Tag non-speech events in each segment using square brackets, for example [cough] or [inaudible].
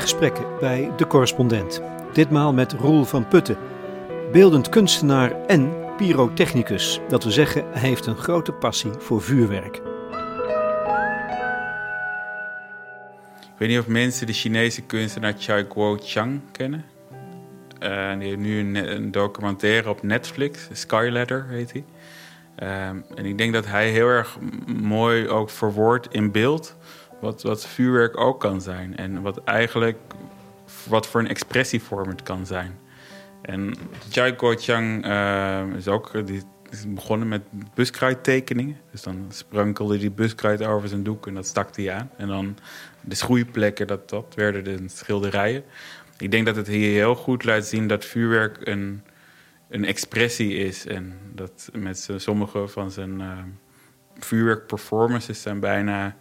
goede gesprekken bij De Correspondent. Ditmaal met Roel van Putten, beeldend kunstenaar en pyrotechnicus. Dat wil zeggen, hij heeft een grote passie voor vuurwerk. Ik weet niet of mensen de Chinese kunstenaar Chai Kuo-chang kennen. Uh, die heeft nu een, documentaire op Netflix, Skyladder heet hij. Um, en ik denk dat hij heel erg mooi ook verwoordt in beeld wat, wat vuurwerk ook kan zijn. En wat eigenlijk wat voor een expressievorm het kan zijn. En Chai Kuo-chang uh, is ook die is begonnen met buskruidtekeningen. Dus dan sprankelde hij buskruid over zijn doek en dat stak hij aan. En dan de schroeiplekken, dat, dat werden de schilderijen. Ik denk dat het hier heel goed laat zien dat vuurwerk een, een expressie is. En dat met sommige van zijn uh, vuurwerkperformances zijn bijna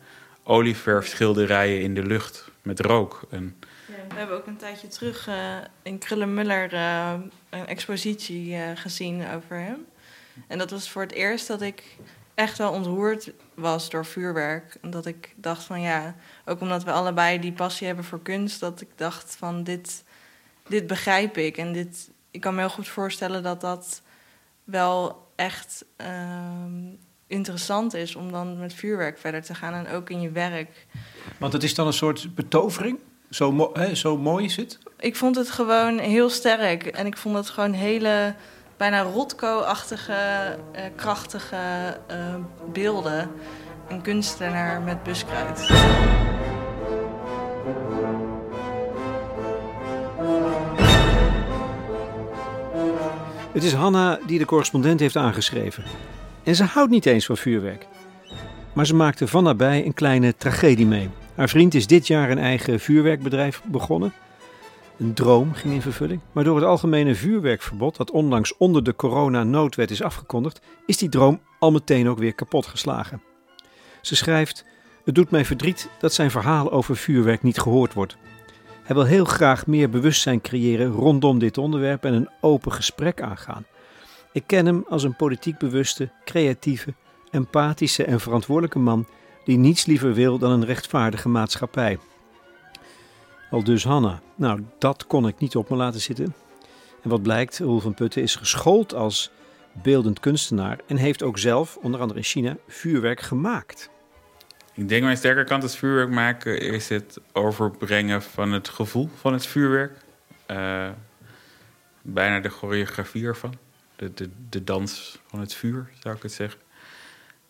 olieverfschilderijen in de lucht met rook. En, we hebben ook een tijdje terug uh, in Krullenmuller uh, een expositie uh, gezien over hem. En dat was voor het eerst dat ik echt wel ontroerd was door vuurwerk. Dat ik dacht van ja, ook omdat we allebei die passie hebben voor kunst, dat ik dacht van dit, dit begrijp ik. En dit, ik kan me heel goed voorstellen dat dat wel echt ehm, interessant is om dan met vuurwerk verder te gaan en ook in je werk. Want het is dan een soort betovering? Zo, mo hè, zo mooi is het? Ik vond het gewoon heel sterk en ik vond het gewoon hele bijna Rotko-achtige, uh, krachtige uh, beelden. Een kunstenaar met buskruid. Het is Hanna die de correspondent heeft aangeschreven. En ze houdt niet eens van vuurwerk. Maar ze maakte van nabij een kleine tragedie mee. Haar vriend is dit jaar een eigen vuurwerkbedrijf begonnen. Een droom ging in vervulling, maar door het algemene vuurwerkverbod, dat onlangs onder de corona-noodwet is afgekondigd, is die droom al meteen ook weer kapot geslagen. Ze schrijft: Het doet mij verdriet dat zijn verhaal over vuurwerk niet gehoord wordt. Hij wil heel graag meer bewustzijn creëren rondom dit onderwerp en een open gesprek aangaan. Ik ken hem als een politiek bewuste, creatieve, empathische en verantwoordelijke man die niets liever wil dan een rechtvaardige maatschappij. Al dus Hanna. Nou, dat kon ik niet op me laten zitten. En wat blijkt, Roel van Putten is geschoold als beeldend kunstenaar en heeft ook zelf, onder andere in China, vuurwerk gemaakt. Ik denk mijn sterke kant als vuurwerk maken is het overbrengen van het gevoel van het vuurwerk. Uh, bijna de choreografie ervan. De, de, de dans van het vuur, zou ik het zeggen.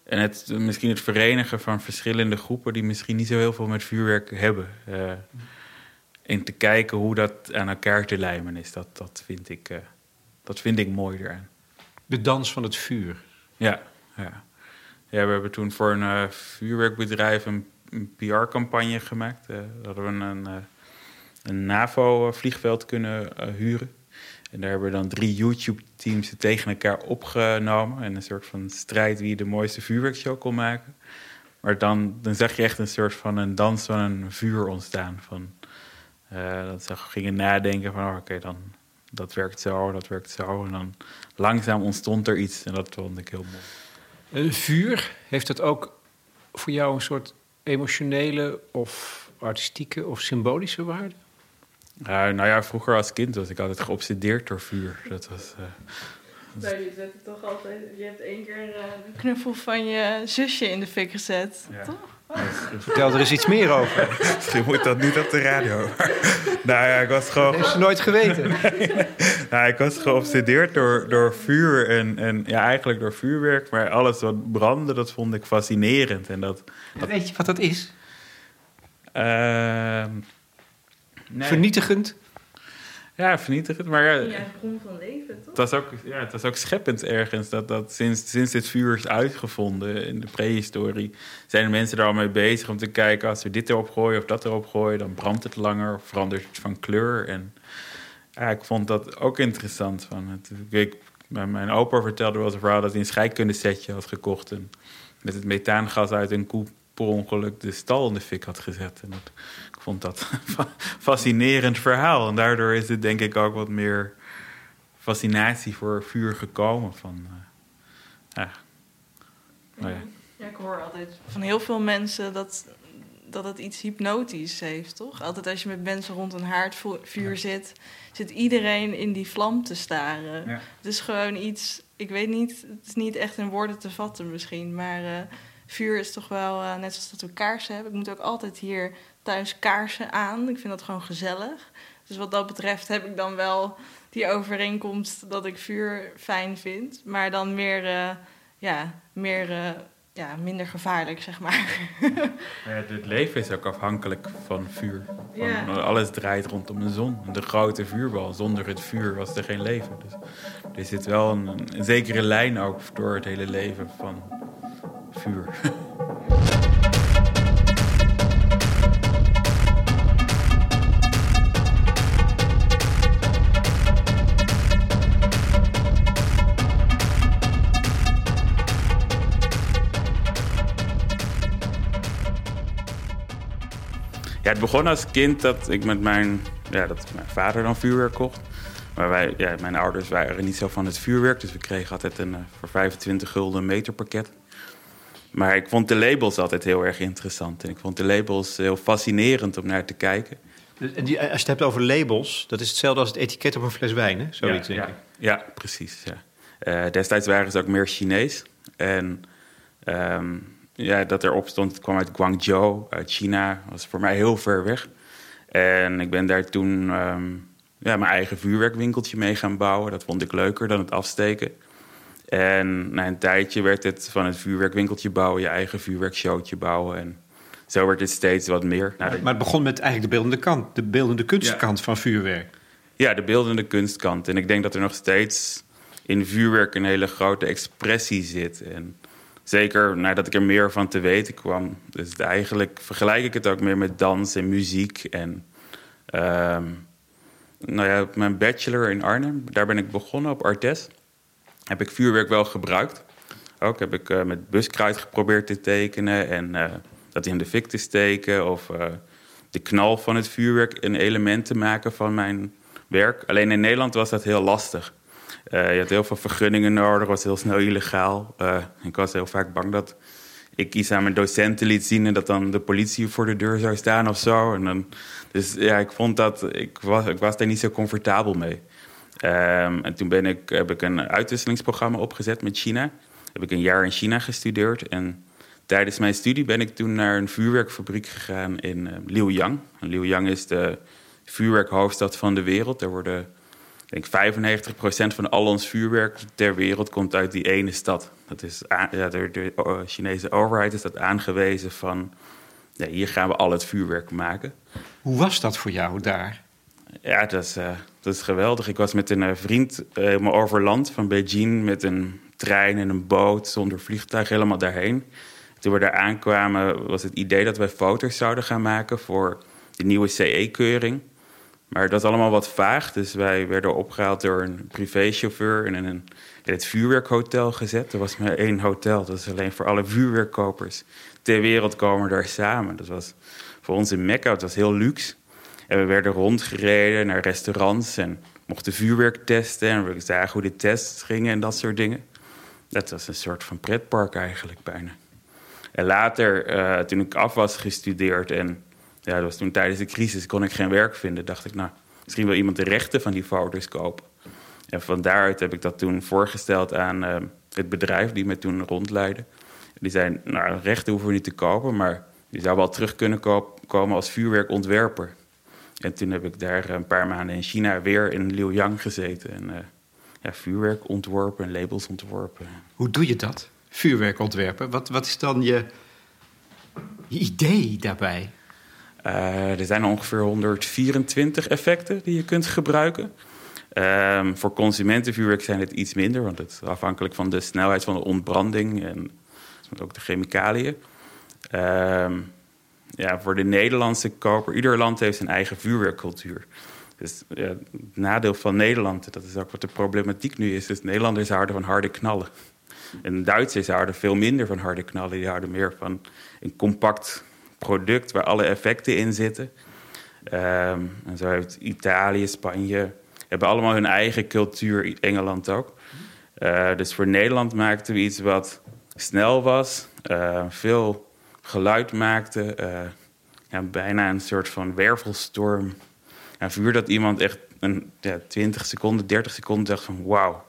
En het, misschien het verenigen van verschillende groepen die misschien niet zo heel veel met vuurwerk hebben. Uh, en te kijken hoe dat aan elkaar te lijmen is, dat, dat, vind, ik, uh, dat vind ik mooi eraan. De dans van het vuur. Ja, ja. ja we hebben toen voor een uh, vuurwerkbedrijf een, een PR-campagne gemaakt. Uh, hadden we een, een NAVO-vliegveld kunnen huren. En daar hebben we dan drie YouTube-teams tegen elkaar opgenomen. En een soort van strijd wie de mooiste vuurwerkshow kon maken. Maar dan, dan zag je echt een soort van een dans van een vuur ontstaan. Van, uh, dat ze gingen nadenken van, oh, oké, dan dat werkt zo, dat werkt zo. En dan langzaam ontstond er iets en dat vond ik heel mooi. Een vuur, heeft dat ook voor jou een soort emotionele of artistieke of symbolische waarde? Uh, nou ja, vroeger als kind was ik altijd geobsedeerd door vuur. Dat was... Uh, nou, je zet het toch altijd... Je hebt één keer uh, de knuffel van je zusje in de fik gezet, ja. toch? Vertel er eens iets meer over. [laughs] Misschien moet dat niet op de radio. [laughs] nou ja, ik was gewoon... Dat heeft ze nooit geweten. [laughs] nou, ik was geobsedeerd door, door vuur en, en ja, eigenlijk door vuurwerk. Maar alles wat brandde, dat vond ik fascinerend. En dat, dat... Weet je wat dat is? Uh, nee. Vernietigend? Ja, vernietigend. Maar ja, ja bron van leven, toch? Het was ook, ja, het was ook scheppend ergens. Dat, dat sinds, sinds dit vuur is uitgevonden in de prehistorie... zijn de mensen er al mee bezig om te kijken... als we dit erop gooien of dat erop gooien... dan brandt het langer of verandert het van kleur. En ja, ik vond dat ook interessant. Van het, ik, mijn opa vertelde wel eens een verhaal... dat hij een scheikundesetje had gekocht... En met het methaangas uit een koe per ongeluk de stal in de fik had gezet. En dat, ik vond dat [laughs] een fascinerend verhaal. En daardoor is het denk ik ook wat meer fascinatie voor vuur gekomen. Van, uh, ja. Nou ja. ja, ik hoor altijd van heel veel mensen dat dat het iets hypnotisch heeft, toch? Altijd als je met mensen rond een haardvuur zit, zit iedereen in die vlam te staren. Het is gewoon iets, ik weet niet, het is niet echt in woorden te vatten misschien, maar eh, vuur is toch wel, eh, net zoals dat we kaarsen hebben. Ik moet ook altijd hier thuis kaarsen aan. Ik vind dat gewoon gezellig. Dus wat dat betreft heb ik dan wel die overeenkomst dat ik vuur fijn vind, maar dan meer, eh, ja, meer, eh, ja, minder gevaarlijk, zeg maar. [laughs] Ja, het leven is ook afhankelijk van vuur. Van, Ja. Alles draait rondom de zon. De grote vuurbal. Zonder het vuur was er geen leven. Dus er zit wel een, een zekere lijn ook door het hele leven van vuur. Ja, het begon als kind dat ik met mijn, ja, dat mijn vader dan vuurwerk kocht. Maar wij, ja, mijn ouders waren niet zo van het vuurwerk, dus we kregen altijd een eh, voor 25 gulden meterpakket. Maar ik vond de labels altijd heel erg interessant. En ik vond de labels heel fascinerend om naar te kijken. Dus, En die, als je het hebt over labels, dat is hetzelfde als het etiket op een fles wijn, hè? Zoiets, ja, denk ik. Ja, precies. Ja. Eh, destijds waren ze ook meer Chinees. En ehm, ja, dat erop stond, het kwam uit Guangzhou, uit China. was voor mij heel ver weg. En ik ben daar toen ehm, ja, mijn eigen vuurwerkwinkeltje mee gaan bouwen. Dat vond ik leuker dan het afsteken. En na een tijdje werd het van het vuurwerkwinkeltje bouwen... je eigen vuurwerkshowtje bouwen. En zo werd het steeds wat meer. Nou, Maar het begon met eigenlijk de beeldende kant, de beeldende kunstkant Ja. van vuurwerk. Ja, de beeldende kunstkant. En ik denk dat er nog steeds in vuurwerk een hele grote expressie zit. En zeker nadat ik er meer van te weten kwam. Dus eigenlijk vergelijk ik het ook meer met dans en muziek. En ehm, nou ja, mijn bachelor in Arnhem, daar ben ik begonnen op Artes. Heb ik vuurwerk wel gebruikt. Ook heb ik eh, met buskruid geprobeerd te tekenen en eh, dat in de fik te steken. Of eh, de knal van het vuurwerk een element te maken van mijn werk. Alleen in Nederland was dat heel lastig. Je had heel veel vergunningen nodig, was heel snel illegaal. Ik was heel vaak bang dat ik iets aan mijn docenten liet zien en dat dan de politie voor de deur zou staan of zo. En dan, dus ja, ik vond dat, ik was, ik was daar niet zo comfortabel mee. Ehm, en toen ben ik, heb ik een uitwisselingsprogramma opgezet met China. Heb ik een jaar in China gestudeerd. En tijdens mijn studie ben ik toen naar een vuurwerkfabriek gegaan in uh, Liuyang. En Liuyang is de vuurwerkhoofdstad van de wereld. Daar worden, ik denk 95% van al ons vuurwerk ter wereld komt uit die ene stad. Dat is ja, de, de uh, Chinese overheid is dat aangewezen van... Ja, hier gaan we al het vuurwerk maken. Hoe was dat voor jou daar? Ja, dat is, dat is geweldig. Ik was met een eh, vriend eh, helemaal over land van Beijing met een trein en een boot zonder vliegtuig helemaal daarheen. Toen we daar aankwamen was het idee dat wij foto's zouden gaan maken voor de nieuwe CE-keuring. Maar dat is allemaal wat vaag, dus wij werden opgehaald door een privéchauffeur en in, een, in het vuurwerkhotel gezet. Er was maar één hotel, dat is alleen voor alle vuurwerkkopers ter wereld komen daar samen. Dat was voor ons in Mekka, het was heel luxe. En we werden rondgereden naar restaurants en mochten vuurwerk testen. En we zagen hoe de tests gingen en dat soort dingen. Dat was een soort van pretpark eigenlijk bijna. En later, eh, toen ik af was gestudeerd en ja, dat was toen tijdens de crisis, kon ik geen werk vinden. Dacht ik, nou, misschien wil iemand de rechten van die foto's kopen. En van daaruit heb ik dat toen voorgesteld aan eh, het bedrijf die me toen rondleidde. Die zei, nou, rechten hoeven we niet te kopen, maar je zou wel terug kunnen komen als vuurwerkontwerper. En toen heb ik daar een paar maanden in China weer in Liuyang gezeten. En eh, ja, vuurwerk ontworpen en labels ontworpen. Hoe doe je dat? Vuurwerk ontwerpen. Wat, wat is dan je, je idee daarbij? Eh, er zijn ongeveer 124 effecten die je kunt gebruiken. Ehm, voor consumentenvuurwerk zijn het iets minder, want het is afhankelijk van de snelheid van de ontbranding en ook de chemicaliën. Ehm, ja, voor de Nederlandse koper, ieder land heeft zijn eigen vuurwerkcultuur. Dus het nadeel van Nederland, dat is ook wat de problematiek nu is, Nederlanders houden van harde knallen. En Duitsers houden veel minder van harde knallen, die houden meer van een compact product waar alle effecten in zitten. Ehm, en zo heeft Italië, Spanje, hebben allemaal hun eigen cultuur, Engeland ook. Uh, dus voor Nederland maakten we iets wat snel was, uh, veel geluid maakte, uh, ja, bijna een soort van wervelstorm. Ja, vuur dat iemand echt een ja, 20 seconden, 30 seconden dacht van wauw,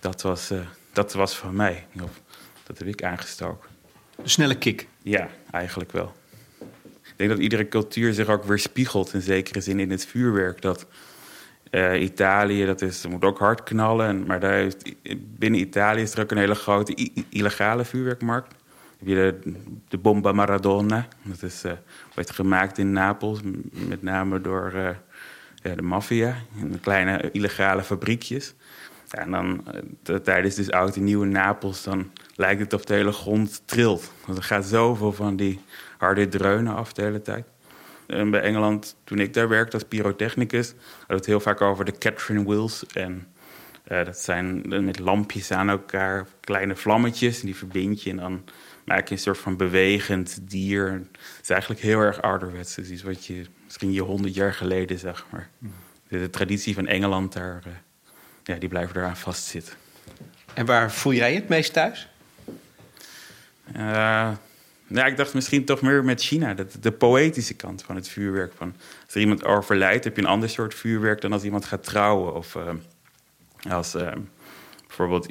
dat was, uh, dat was van mij. Of, dat heb ik aangestoken. Een snelle kick. Ja, eigenlijk wel. Ik denk dat iedere cultuur zich ook weer spiegelt in zekere zin in het vuurwerk. Dat uh, Italië, dat, is, dat moet ook hard knallen. En, maar daar heeft, binnen Italië is er ook een hele grote illegale vuurwerkmarkt. Heb je de, Bomba Maradona. Dat is, uh, wordt gemaakt in Napels, met name door uh, ja, de maffia. In kleine illegale fabriekjes. Ja, en dan tijdens dus oud en nieuw Napels, dan lijkt het of de hele grond trilt. Want er gaat zoveel van die harde dreunen af de hele tijd. En bij Engeland, toen ik daar werkte als pyrotechnicus, we het heel vaak over de Catherine Wheels. En dat zijn met lampjes aan elkaar, kleine vlammetjes. En die verbind je en dan je een soort van bewegend dier. Het is eigenlijk heel erg ouderwets. Is iets wat je misschien je honderd jaar geleden zag. Maar de, traditie van Engeland, daar, uh, ja, die blijven eraan vastzitten. En waar voel jij het meest thuis? Uh, ja, ik dacht misschien toch meer met China. Dat, de poëtische kant van het vuurwerk. Van, als er iemand overlijdt, heb je een ander soort vuurwerk dan als iemand gaat trouwen. Of uh, als bijvoorbeeld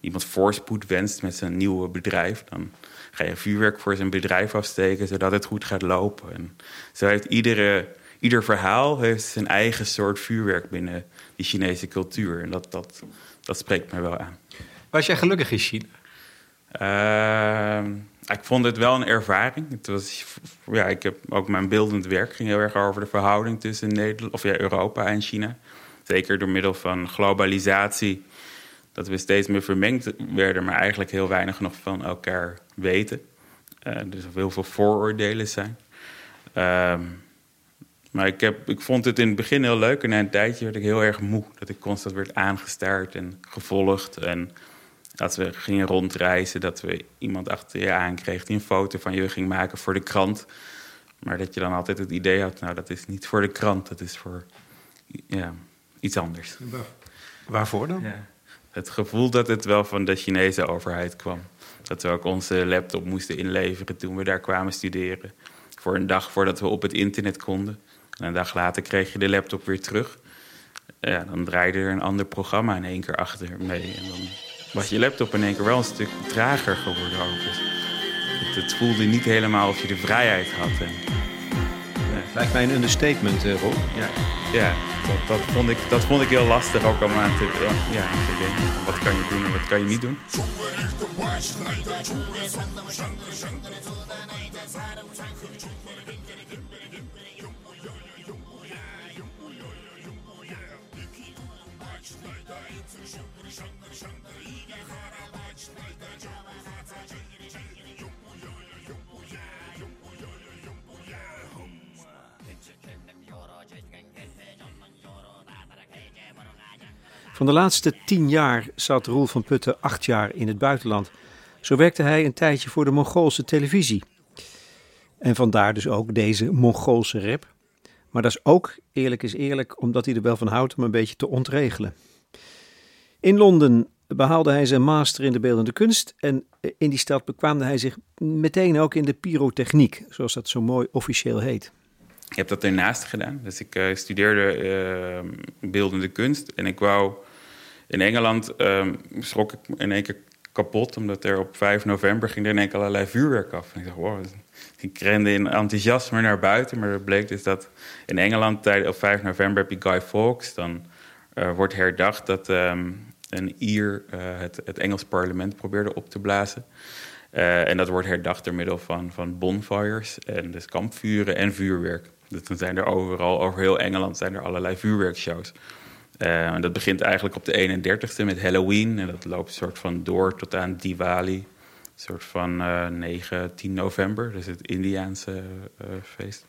iemand voorspoed wenst met zijn nieuwe bedrijf. Dan ga je vuurwerk voor zijn bedrijf afsteken, zodat het goed gaat lopen. En zo heeft iedere, ieder verhaal heeft zijn eigen soort vuurwerk binnen die Chinese cultuur. En dat, dat, dat spreekt mij wel aan. Was jij gelukkig in China? Ehm, ik vond het wel een ervaring. Het was, ja, ik heb ook mijn beeldend werk ging heel erg over de verhouding tussen Nederland, of ja, Europa en China. Zeker door middel van globalisatie, dat we steeds meer vermengd werden, maar eigenlijk heel weinig nog van elkaar weten. Uh, dus er heel veel vooroordelen zijn. Uh, maar ik, heb, ik vond het in het begin heel leuk en na een tijdje werd ik heel erg moe. Dat ik constant werd aangestaard en gevolgd en dat we gingen rondreizen, dat we iemand achter je aankreeg die een foto van je ging maken voor de krant. Maar dat je dan altijd het idee had, nou dat is niet voor de krant, dat is voor ja, iets anders. Waarvoor dan? Ja. Het gevoel dat het wel van de Chinese overheid kwam. Dat we ook onze laptop moesten inleveren toen we daar kwamen studeren. Voor een dag voordat we op het internet konden. En een dag later kreeg je de laptop weer terug. Ja, dan draaide er een ander programma in één keer achter mee. En dan was je laptop in één keer wel een stuk trager geworden het, voelde niet helemaal of je de vrijheid had. Lijkt mij een understatement, uh, Rob. Ja, ja dat, dat, vond ik, dat vond ik heel lastig ook om aan te, ja, te denken. Wat kan je doen en wat kan je niet doen. Van de laatste tien jaar zat Roel van Putten acht jaar in het buitenland. Zo werkte hij een tijdje voor de Mongoolse televisie. En vandaar dus ook deze Mongoolse rap. Maar dat is ook, eerlijk is eerlijk, omdat hij er wel van houdt om een beetje te ontregelen. In Londen behaalde hij zijn master in de beeldende kunst en in die stad bekwaamde hij zich meteen ook in de pyrotechniek, zoals dat zo mooi officieel heet. Ik heb dat ernaast gedaan. Dus ik uh, studeerde uh, beeldende kunst en ik wou in Engeland um, schrok ik in één keer kapot, omdat er op 5 november ging er in één keer allerlei vuurwerk af. En ik dacht, wow, ik rende in enthousiasme naar buiten, maar het bleek dus dat in Engeland op 5 november heb Guy Fawkes. Dan uh, wordt herdacht dat um, een Ier uh, het, het Engels parlement probeerde op te blazen. Uh, en dat wordt herdacht door middel van, van bonfires en dus kampvuren en vuurwerk. Dus dan zijn er overal, over heel Engeland, zijn er allerlei vuurwerkshows. En dat begint eigenlijk op de 31ste met Halloween. En dat loopt soort van door tot aan Diwali. Een soort van uh, 9, 10 november. Dus het Indiaanse uh, feest.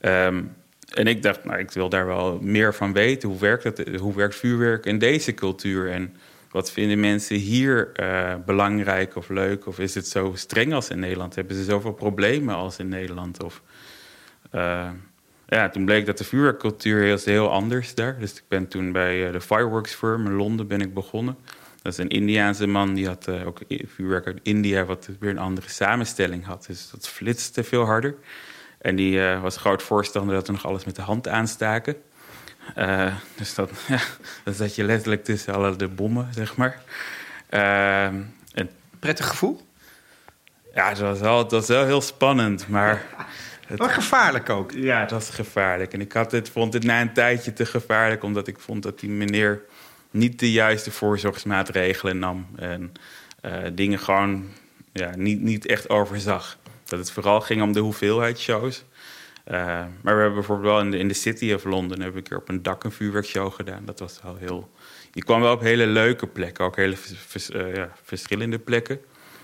Um, en ik dacht, nou, ik wil daar wel meer van weten. Hoe werkt, het, hoe werkt vuurwerk in deze cultuur? En wat vinden mensen hier belangrijk of leuk? Of is het zo streng als in Nederland? Hebben ze zoveel problemen als in Nederland? Of, ja, toen bleek dat de vuurwerkcultuur heel, heel anders daar. Dus ik ben toen bij uh, de Fireworks Firm in Londen ben ik begonnen. Dat is een Indiaanse man, die had ook vuurwerk uit India... wat weer een andere samenstelling had. Dus dat flitste veel harder. En die uh, was groot voorstander dat we nog alles met de hand aanstaken. Uh, dus dat, [laughs] ja, dat zat je letterlijk tussen alle de bommen, zeg maar. Uh, Prettig gevoel? Ja, het was, wel, het was wel heel spannend, maar... [laughs] Het, maar gevaarlijk ook. Ja, het was gevaarlijk. En ik had het, vond het na een tijdje te gevaarlijk... omdat ik vond dat die meneer niet de juiste voorzorgsmaatregelen nam. En uh, dingen gewoon ja, niet, niet echt overzag. Dat het vooral ging om de hoeveelheid shows. Uh, maar we hebben bijvoorbeeld wel in de, in de City of Londen... heb ik een keer op een dak een vuurwerkshow gedaan. Dat was wel heel... Je kwam wel op hele leuke plekken. Ook hele vers, uh, ja, verschillende plekken.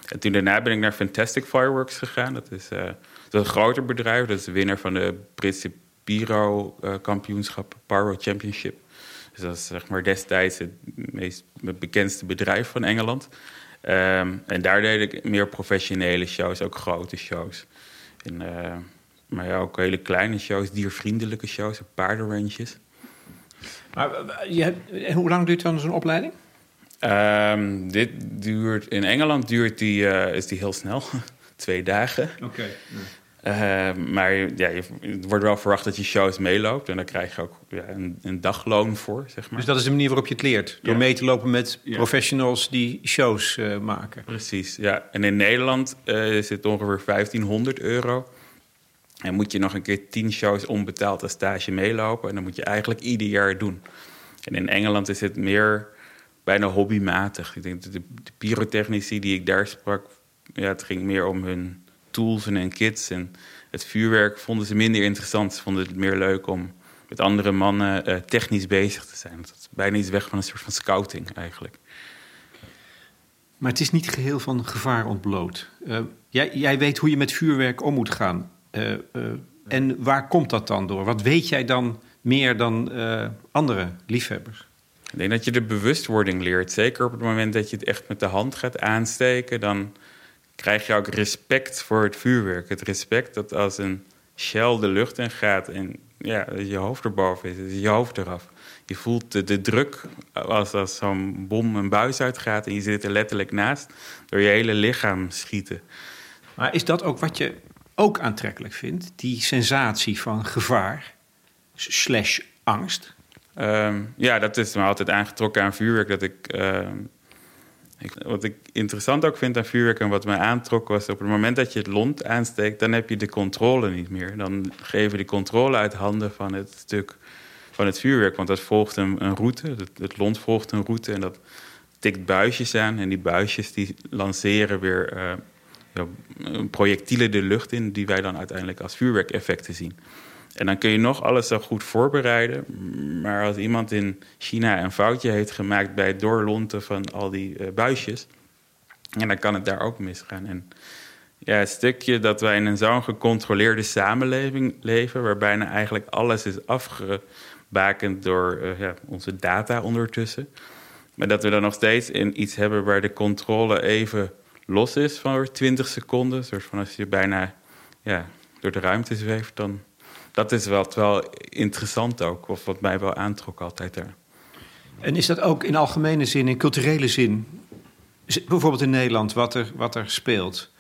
En toen daarna ben ik naar Fantastic Fireworks gegaan. Dat is, dat is een groter bedrijf. Dat is de winnaar van de Britse Pyro-kampioenschap, Pyro Championship. Dus dat is zeg maar destijds het meest het bekendste bedrijf van Engeland. Um, en daar deed ik meer professionele shows, ook grote shows. En, uh, maar ja, ook hele kleine shows, diervriendelijke shows, paardenranges. Maar je, hoe lang duurt dan zo'n opleiding? Um, dit duurt, in Engeland duurt die, uh, is die heel snel, [laughs] twee dagen. Oké. Okay. Uh, maar ja, je, het wordt wel verwacht dat je shows meeloopt. En daar krijg je ook ja, een, een, dagloon voor, zeg maar. Dus dat is de manier waarop je het leert? Door ja. mee te lopen met professionals die shows uh, maken? Precies, ja. En in Nederland uh, is het ongeveer 1500 euro. En moet je nog een keer 10 shows onbetaald als stage meelopen. En dan moet je eigenlijk ieder jaar doen. En in Engeland is het meer bijna hobbymatig. Ik denk dat de, de pyrotechnici die ik daar sprak... Ja, het ging meer om hun tools en kits. En het vuurwerk vonden ze minder interessant. Ze vonden het meer leuk om met andere mannen uh, technisch bezig te zijn. Dat is bijna iets weg van een soort van scouting eigenlijk. Maar het is niet geheel van gevaar ontbloot. Uh, jij, jij, weet hoe je met vuurwerk om moet gaan. Uh, en waar komt dat dan door? Wat weet jij dan meer dan andere liefhebbers? Ik denk dat je de bewustwording leert. Zeker op het moment dat je het echt met de hand gaat aansteken, dan krijg je ook respect voor het vuurwerk. Het respect dat als een shell de lucht in gaat en ja, je hoofd erboven is, is je hoofd eraf. Je voelt de, de druk als, als zo'n bom een buis uitgaat en je zit er letterlijk naast, door je hele lichaam schieten. Maar is dat ook wat je ook aantrekkelijk vindt? Die sensatie van gevaar slash angst? Um, ja, dat is me altijd aangetrokken aan vuurwerk. Dat ik uh, wat ik interessant ook vind aan vuurwerk en wat mij aantrok was... op het moment dat je het lont aansteekt, dan heb je de controle niet meer. Dan geven we de controle uit handen van het stuk van het vuurwerk. Want dat volgt een, een route, het, het, lont volgt een route en dat tikt buisjes aan. En die buisjes die lanceren weer ja, projectielen de lucht in... die wij dan uiteindelijk als vuurwerkeffecten zien. En dan kun je nog alles zo goed voorbereiden. Maar als iemand in China een foutje heeft gemaakt bij het doorlonten van al die uh, buisjes, en dan kan het daar ook misgaan. En ja, het stukje dat wij in een zo'n gecontroleerde samenleving leven, waar bijna eigenlijk alles is afgebakend door uh, ja, onze data ondertussen. Maar dat we dan nog steeds in iets hebben waar de controle even los is van 20 seconden. Zoals van als je bijna ja, door de ruimte zweeft, dan dat is wel, wel interessant ook, of wat mij wel aantrok altijd daar. En is dat ook in algemene zin, in culturele zin, bijvoorbeeld in Nederland, wat er, wat er speelt?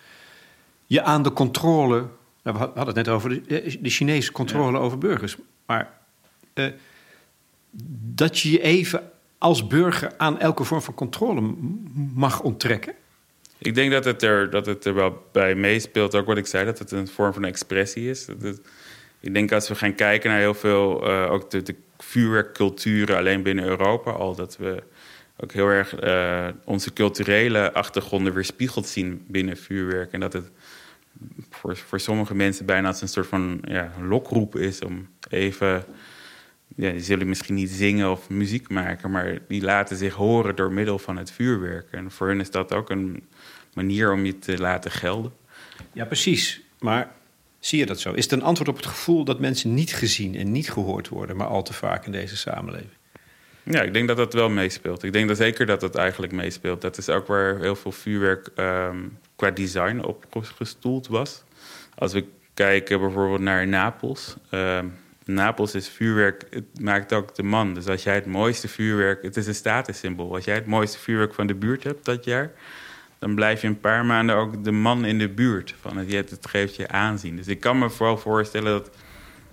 Je aan de controle, nou, we hadden het net over de, de Chinese controle over burgers, maar uh, dat je je even als burger aan elke vorm van controle mag onttrekken? Ik denk dat het, er, dat het er wel bij meespeelt, ook wat ik zei, dat het een vorm van expressie is. Dat het, ik denk als we gaan kijken naar heel veel, uh, ook de, de, vuurwerkculturen alleen binnen Europa al, dat we ook heel erg uh, onze culturele achtergronden weerspiegeld zien binnen vuurwerk. En dat het voor, voor sommige mensen bijna als een soort van ja, lokroep is om even. Ja, die zullen misschien niet zingen of muziek maken, maar die laten zich horen door middel van het vuurwerk. En voor hen is dat ook een manier om je te laten gelden. Ja, precies. Maar Zie je dat zo? Is het een antwoord op het gevoel dat mensen niet gezien en niet gehoord worden, maar al te vaak in deze samenleving? Ja, ik denk dat dat wel meespeelt. Ik denk dat zeker dat dat eigenlijk meespeelt. Dat is ook waar heel veel vuurwerk um, qua design op gestoeld was. Als we kijken bijvoorbeeld naar Napels. Um, Napels is vuurwerk, het maakt ook de man. Dus als jij het mooiste vuurwerk, het is een statussymbool. Als jij het mooiste vuurwerk van de buurt hebt dat jaar, dan blijf je een paar maanden ook de man in de buurt. Van het, het geeft je aanzien. Dus ik kan me vooral voorstellen dat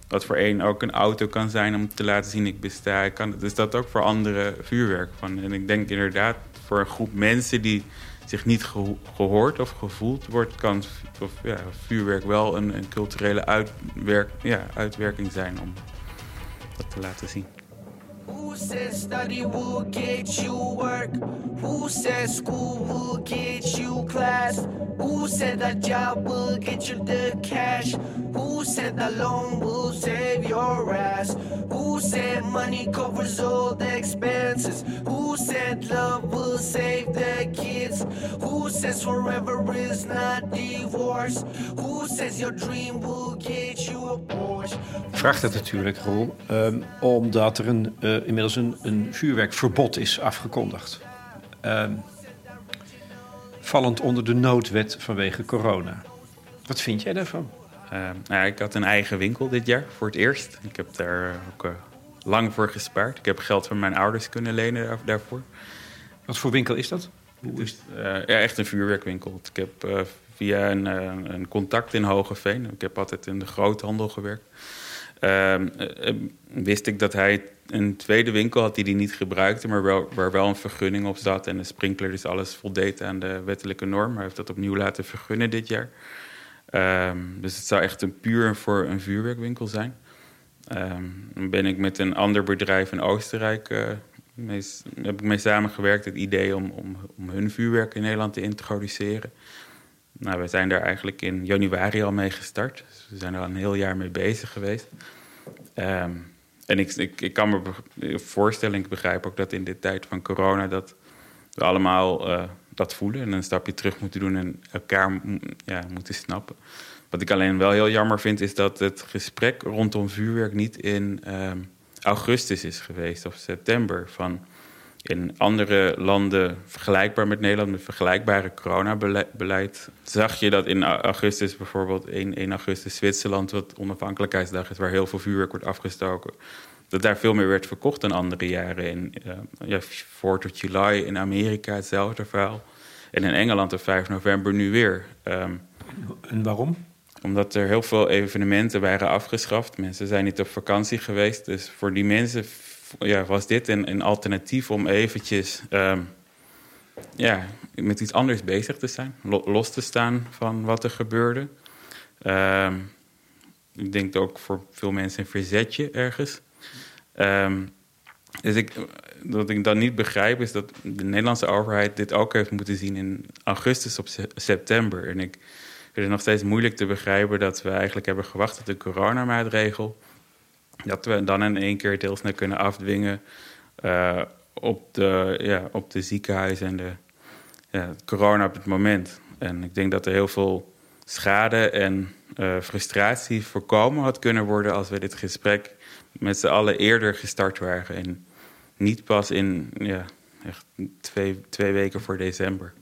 dat voor één ook een auto kan zijn om te laten zien ik besta. Kan, dus dat ook voor andere vuurwerk. Van. En ik denk inderdaad voor een groep mensen die zich niet gehoord of gevoeld wordt, kan of, ja, vuurwerk wel een, een culturele uitwerk, ja, uitwerking zijn om dat te laten zien. Who said study will get you work? Who said school will get you class? Who said that job will get you the cash? Who said that loan will save your ass? Who said money covers all the expenses? Who said love will save the kids? Who says forever is not divorce? Who says your dream will get you a Porsche? Vraagt het natuurlijk, Roel, um, omdat er een, uh, inmiddels een, een vuurwerkverbod is afgekondigd. Um, vallend onder de noodwet vanwege corona. Wat vind jij daarvan? Uh, nou, ik had een eigen winkel dit jaar voor het eerst. Ik heb daar ook uh, lang voor gespaard. Ik heb geld van mijn ouders kunnen lenen daarvoor. Wat voor winkel is dat? Hoe is ja, echt een vuurwerkwinkel. Ik heb via een, een, contact in Hogeveen... ik heb altijd in de groothandel gewerkt... Ehm, wist ik dat hij een tweede winkel had die hij niet gebruikte... maar wel, waar wel een vergunning op zat... en de sprinkler dus alles voldeed aan de wettelijke norm. Hij heeft dat opnieuw laten vergunnen dit jaar... Um, dus het zou echt een puur voor een vuurwerkwinkel zijn. Um, dan ben ik met een ander bedrijf in Oostenrijk uh, mee, heb ik mee samengewerkt. Het idee om, om, om, hun vuurwerk in Nederland te introduceren. Nou, we zijn daar eigenlijk in januari al mee gestart. Dus we zijn er al een heel jaar mee bezig geweest. Um, en ik, ik, ik, kan me voorstellen, ik begrijp ook dat in de tijd van corona... dat we allemaal uh, dat voelen en een stapje terug moeten doen en elkaar ja, moeten snappen. Wat ik alleen wel heel jammer vind, is dat het gesprek rondom vuurwerk niet in um, augustus is geweest of september. Van in andere landen vergelijkbaar met Nederland, met vergelijkbare coronabeleid, zag je dat in augustus bijvoorbeeld 1, 1 augustus Zwitserland, wat onafhankelijkheidsdag is, waar heel veel vuurwerk wordt afgestoken, dat daar veel meer werd verkocht dan andere jaren. In uh, ja, 4 of July in Amerika hetzelfde verhaal. En in Engeland op 5 november nu weer. Um, en waarom? Omdat er heel veel evenementen waren afgeschaft. Mensen zijn niet op vakantie geweest. Dus voor die mensen ja, was dit een, een alternatief om eventjes um, ja, met iets anders bezig te zijn. Los te staan van wat er gebeurde. Um, ik denk ook voor veel mensen een verzetje ergens. Um, dus ik, wat ik dan niet begrijp is dat de Nederlandse overheid dit ook heeft moeten zien in augustus of september. En ik vind het nog steeds moeilijk te begrijpen dat we eigenlijk hebben gewacht op de coronamaatregel. Dat we dan in één keer heel snel kunnen afdwingen uh, op, de, ja, op de ziekenhuizen en de ja, corona op het moment. En ik denk dat er heel veel schade en uh, frustratie voorkomen had kunnen worden als we dit gesprek met z'n allen eerder gestart waren. En niet pas in ja, echt twee, twee weken voor december.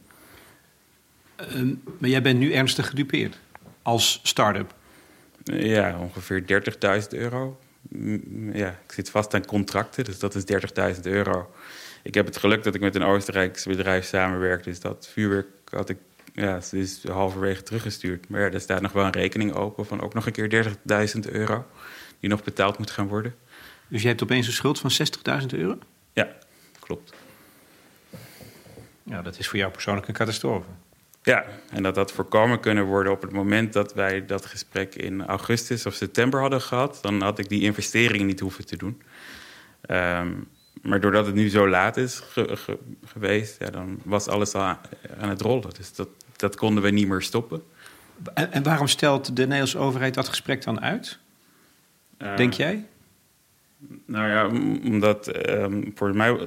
Uh, maar jij bent nu ernstig gedupeerd als start-up? Ja, ongeveer 30.000 euro. Ja, ik zit vast aan contracten, dus dat is 30.000 euro. Ik heb het geluk dat ik met een Oostenrijks bedrijf samenwerk. Dus dat vuurwerk had ik ja, is halverwege teruggestuurd. Maar ja, er staat nog wel een rekening open van ook nog een keer 30.000 euro die nog betaald moet gaan worden. Dus je hebt opeens een schuld van 60.000 euro? Ja, klopt. Ja, dat is voor jou persoonlijk een catastrofe. Ja, en dat dat voorkomen kunnen worden op het moment dat wij dat gesprek in augustus of september hadden gehad, dan had ik die investeringen niet hoeven te doen. Um, maar doordat het nu zo laat is geweest, ja, dan was alles al aan, het rollen. Dus dat, dat konden we niet meer stoppen. En, en waarom stelt de Nederlandse overheid dat gesprek dan uit? Uh, Denk jij? Nou ja, omdat um, voor mij,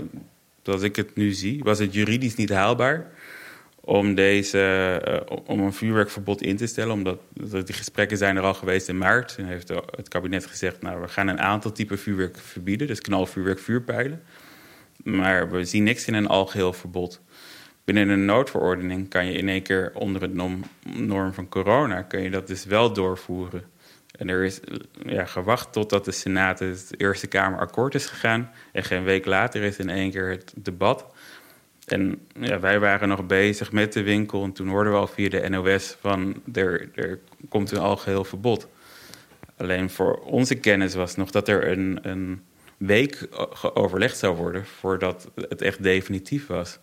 zoals ik het nu zie, was het juridisch niet haalbaar om, deze, uh, om een vuurwerkverbod in te stellen. Omdat die gesprekken zijn er al geweest in maart. En heeft het kabinet gezegd, nou, we gaan een aantal typen vuurwerk verbieden. Dus knalvuurwerk, vuurpijlen. Maar we zien niks in een algeheel verbod. Binnen een noodverordening kan je in één keer onder het norm van corona... kun je dat dus wel doorvoeren. En er is ja, gewacht totdat de Senaat, de Eerste Kamer, akkoord is gegaan. En geen week later is in één keer het debat. En ja, wij waren nog bezig met de winkel en toen hoorden we al via de NOS van er, er komt een algeheel verbod. Alleen voor onze kennis was nog dat er een, een week overlegd zou worden voordat het echt definitief was.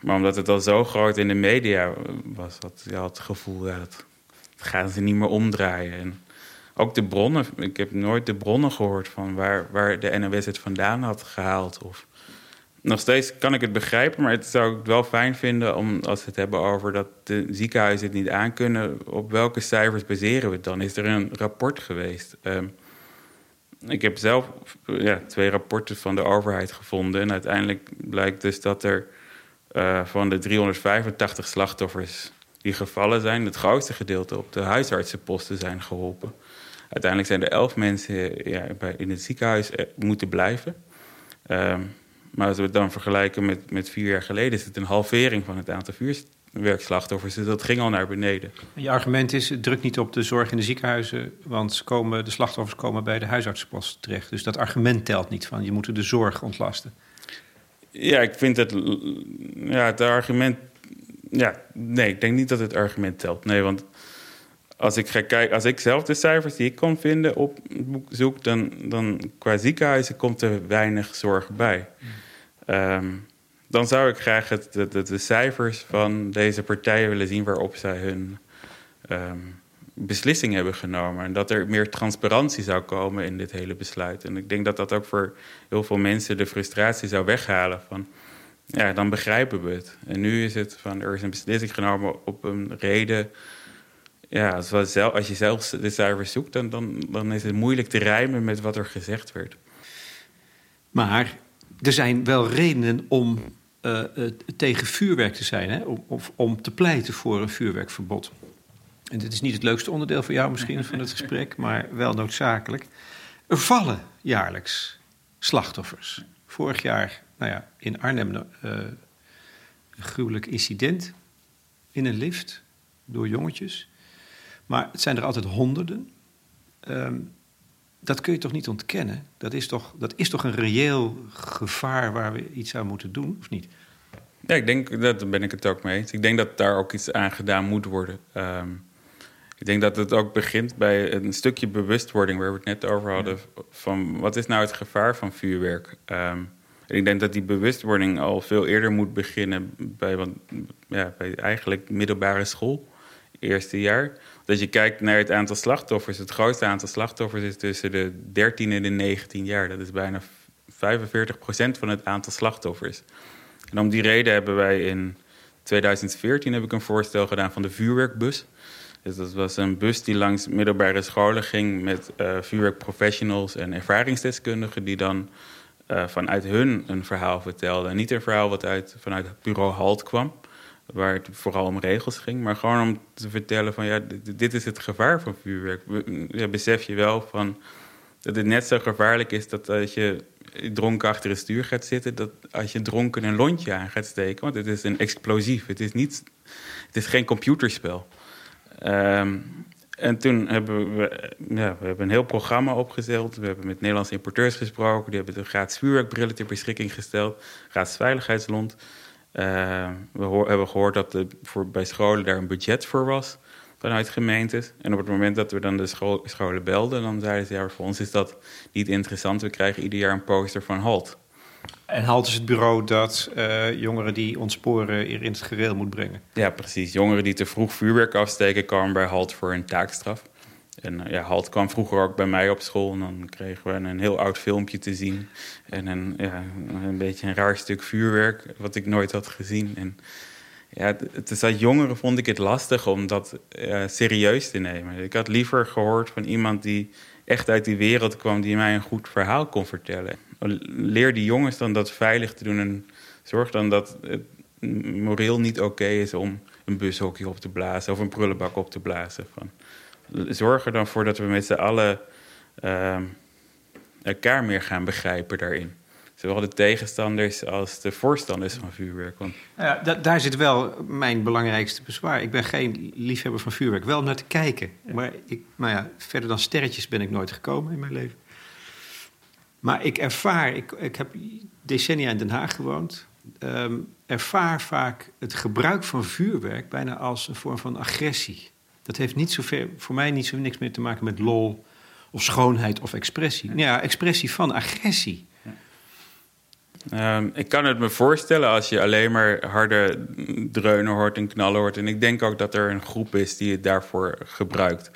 Maar omdat het al zo groot in de media was, had je het gevoel dat het gaan ze niet meer omdraaien. En ook de bronnen, ik heb nooit de bronnen gehoord van waar, waar de NOS het vandaan had gehaald. Of, nog steeds kan ik het begrijpen, maar het zou ik wel fijn vinden om, als we het hebben over dat de ziekenhuizen het niet aankunnen, op welke cijfers baseren we het dan? Is er een rapport geweest? Um, ik heb zelf ja, twee rapporten van de overheid gevonden. En uiteindelijk blijkt dus dat er uh, van de 385 slachtoffers die gevallen zijn, het grootste gedeelte op de huisartsenposten zijn geholpen. Uiteindelijk zijn er elf mensen ja, in het ziekenhuis eh, moeten blijven. Um, maar als we het dan vergelijken met, met vier jaar geleden, is het een halvering van het aantal vuurwerkslachtoffers. Dus dat ging al naar beneden. Je argument is: druk niet op de zorg in de ziekenhuizen, want komen, de slachtoffers komen bij de huisartsenpost terecht. Dus dat argument telt niet van je moet de zorg ontlasten. Ja, ik vind het. Ja, het argument. Ja, nee, ik denk niet dat het argument telt. Nee, want als ik ga kijken, als ik zelf de cijfers die ik kon vinden op zoek, dan, dan qua ziekenhuizen komt er weinig zorg bij. Um, dan zou ik graag het, de, de, cijfers van deze partijen willen zien waarop zij hun um, beslissing hebben genomen. En dat er meer transparantie zou komen in dit hele besluit. En ik denk dat dat ook voor heel veel mensen de frustratie zou weghalen van. Ja, dan begrijpen we het. En nu is het van er is een beslissing genomen op een reden ja, als, zelf, als je zelf de cijfers zoekt, dan, dan, dan is het moeilijk te rijmen met wat er gezegd werd. Maar er zijn wel redenen om uh, tegen vuurwerk te zijn, hè? Om, of om te pleiten voor een vuurwerkverbod. En dit is niet het leukste onderdeel voor jou misschien van het gesprek, [laughs] maar wel noodzakelijk. Er vallen jaarlijks slachtoffers. Vorig jaar, nou ja, in Arnhem uh, een gruwelijk incident in een lift door jongetjes. Maar het zijn er altijd honderden. Ehm, dat kun je toch niet ontkennen? Dat is toch, dat is toch een reëel gevaar waar we iets aan moeten doen, of niet? Ja, ik denk, daar ben ik het ook mee eens. Ik denk dat daar ook iets aan gedaan moet worden. Ehm, ik denk dat het ook begint bij een stukje bewustwording... waar we het net over hadden... van wat is nou het gevaar van vuurwerk? Um, ik denk dat die bewustwording al veel eerder moet beginnen... bij, want, ja, bij eigenlijk middelbare school, eerste jaar dat je kijkt naar het aantal slachtoffers. Het grootste aantal slachtoffers is tussen de 13 en de 19 jaar. Dat is bijna 45 procent van het aantal slachtoffers. En om die reden hebben wij in 2014 heb ik een voorstel gedaan van de vuurwerkbus. Dus dat was een bus die langs middelbare scholen ging met uh, vuurwerkprofessionals en ervaringsdeskundigen die dan uh, vanuit hun een verhaal vertelden. niet een verhaal wat uit, vanuit het bureau HALT kwam waar het vooral om regels ging, maar gewoon om te vertellen van ja, dit, is het gevaar van vuurwerk. Ja, besef je wel van dat het net zo gevaarlijk is dat als je dronken achter het stuur gaat zitten, dat als je dronken een lontje aan gaat steken, want het is een explosief, het is, niet, het is geen computerspel. Um, en toen hebben we, ja, we hebben een heel programma opgezeld. We hebben met Nederlandse importeurs gesproken. Die hebben de gratis vuurwerkbrillen ter beschikking gesteld. Gratis veiligheidslont. Uh, we hebben gehoord dat er voor, bij scholen daar een budget voor was vanuit gemeentes. En op het moment dat we dan de scholen belden, dan zeiden ze: ja, voor ons is dat niet interessant. We krijgen ieder jaar een poster van HALT. En HALT is het bureau dat uh, jongeren die ontsporen in het gereel moet brengen. Ja, precies. Jongeren die te vroeg vuurwerk afsteken, komen bij HALT voor een taakstraf. En eh, ja, Halt kwam vroeger ook bij mij op school. En dan kregen we een heel oud filmpje te zien. En een, een beetje een raar stuk vuurwerk, wat ik nooit had gezien. En ja, het jongeren vond ik het lastig om dat uh, serieus te nemen. Ik had liever gehoord van iemand die echt uit die wereld kwam... die mij een goed verhaal kon vertellen. Leer die jongens dan dat veilig te doen... en zorg dan dat het moreel niet oké is om een bushokje op te blazen... of een prullenbak op te blazen. Van zorg er dan voor dat we met z'n allen uh, elkaar meer gaan begrijpen daarin. Zowel de tegenstanders als de voorstanders van vuurwerk. Want... Ja, daar zit wel mijn belangrijkste bezwaar. Ik ben geen liefhebber van vuurwerk, wel naar te kijken. Maar ik, nou ja, verder dan sterretjes ben ik nooit gekomen in mijn leven. Maar ik ervaar, ik, ik heb decennia in Den Haag gewoond. ehm, ervaar vaak het gebruik van vuurwerk bijna als een vorm van agressie. Dat heeft niet zover, voor mij niet zo niks meer te maken met lol of schoonheid of expressie. Ja, expressie van agressie. Ehm, ik kan het me voorstellen als je alleen maar harde dreunen hoort en knallen hoort. En ik denk ook dat er een groep is die het daarvoor gebruikt.